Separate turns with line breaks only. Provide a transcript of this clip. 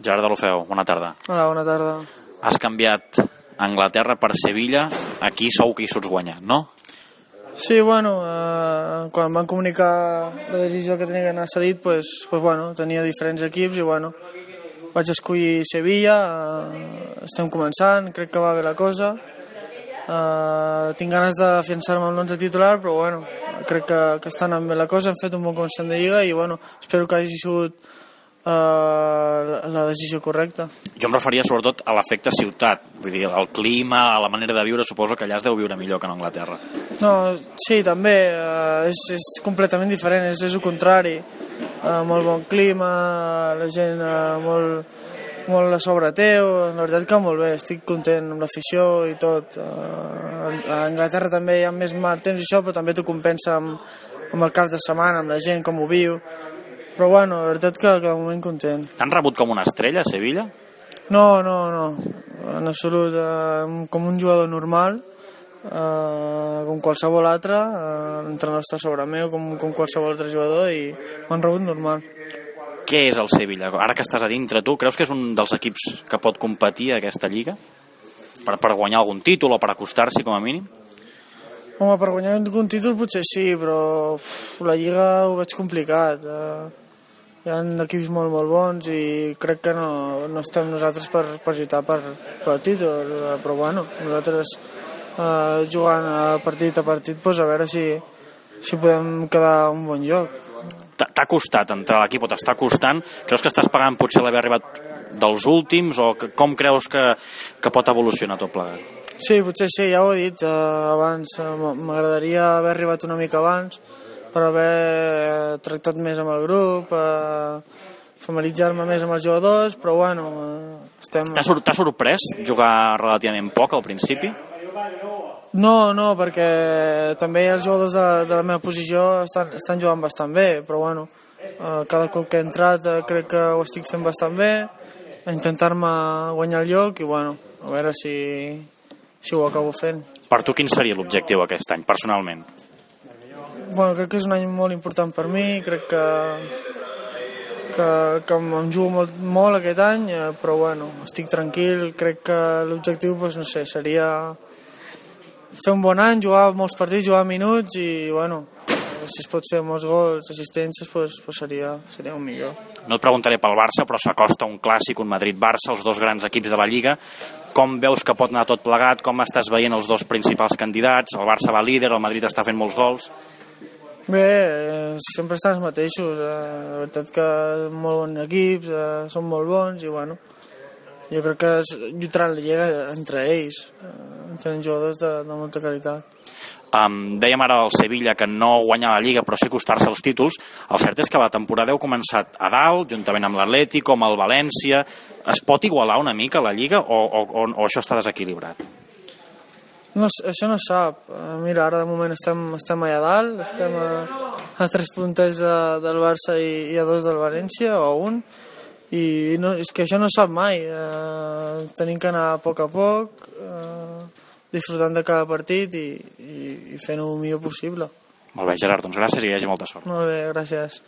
Gerard de l'Ofeu, bona tarda.
Hola, bona tarda.
Has canviat Anglaterra per Sevilla, aquí sou que hi surts guanyant, no?
Sí, bueno, eh, quan van comunicar la decisió que tenia que anar cedit, pues, pues bueno, tenia diferents equips i bueno, vaig escollir Sevilla, eh, estem començant, crec que va bé la cosa, eh, tinc ganes de fiançar-me amb l'11 titular, però bueno, crec que, que està anant bé la cosa, hem fet un bon començament de Lliga i bueno, espero que hagi sigut eh, la, decisió correcta.
Jo em referia sobretot a l'efecte ciutat, vull dir, el clima, a la manera de viure, suposo que allà es deu viure millor que en Anglaterra.
No, sí, també, eh, és, és completament diferent, és, és el contrari. Eh, molt bon clima, la gent eh, molt, molt a sobre teu, la veritat que molt bé, estic content amb l'afició i tot. Eh, a Anglaterra també hi ha més mal temps i això, però també t'ho compensa amb, amb el cap de setmana, amb la gent, com ho viu. Però bueno, la veritat que, que de moment content.
T'han rebut com una estrella a Sevilla?
No, no, no, en absolut, eh, com un jugador normal, eh, com qualsevol altre, eh, l'entrenador està sobre meu, com, com qualsevol altre jugador, i m'han rebut normal.
Què és el Sevilla? Ara que estàs a dintre tu, creus que és un dels equips que pot competir a aquesta lliga? Per, per guanyar algun títol o per acostar-s'hi com a mínim?
Home, per guanyar algun títol potser sí, però uf, la Lliga ho veig complicat. Eh, hi ha equips molt, molt bons i crec que no, no estem nosaltres per, per lluitar per, per títol, eh, però bueno, nosaltres eh, jugant a partit a partit, doncs a veure si, si podem quedar a un bon lloc.
T'ha costat entrar a l'equip o t'està costant? Creus que estàs pagant potser l'haver arribat dels últims o que, com creus que, que pot evolucionar tot plegat?
Sí, potser sí, ja ho he dit eh, abans. eh, M'agradaria haver arribat una mica abans per haver eh, tractat més amb el grup, eh, familiaritzar-me més amb els jugadors, però bueno, eh, estem...
T'ha sor sorprès jugar relativament poc al principi?
No, no, perquè també els jugadors de, de la meva posició estan, estan jugant bastant bé, però bueno, eh, cada cop que he entrat eh, crec que ho estic fent bastant bé, a intentar-me guanyar el lloc i bueno, a veure si, si ho acabo fent.
Per tu quin seria l'objectiu aquest any, personalment?
Bueno, crec que és un any molt important per mi, crec que, que, que em jugo molt, molt aquest any, eh, però bueno, estic tranquil, crec que l'objectiu, doncs, no sé, seria fer un bon any, jugar molts partits, jugar minuts i, bueno, si es pot fer molts gols, assistències, doncs, doncs seria, seria un millor.
No et preguntaré pel Barça, però s'acosta un clàssic, un Madrid-Barça, els dos grans equips de la Lliga. Com veus que pot anar tot plegat? Com estàs veient els dos principals candidats? El Barça va líder, el Madrid està fent molts gols.
Bé, sempre estan els mateixos, eh, la veritat que molt bons equips, eh, són molt bons i bueno, jo crec que lluitaran la lliga entre ells, eh, tenen jugadors de, de molta qualitat.
Um, dèiem ara al Sevilla que no guanyar la Lliga però sí costar-se els títols. El cert és que la temporada heu començat a dalt, juntament amb l'Atlético, amb el València. Es pot igualar una mica la Lliga o, o, o això està desequilibrat?
No, això no sap. Eh, Mira, ara de moment estem, estem allà dalt, estem a, a tres punters de, del Barça i, i a dos del València, o un, i no, és que això no sap mai. Eh, tenim que anar a poc a poc, eh, disfrutant de cada partit i, i, i fent-ho el millor possible.
Molt bé, Gerard, doncs gràcies i que hi hagi molta sort.
Molt bé, gràcies.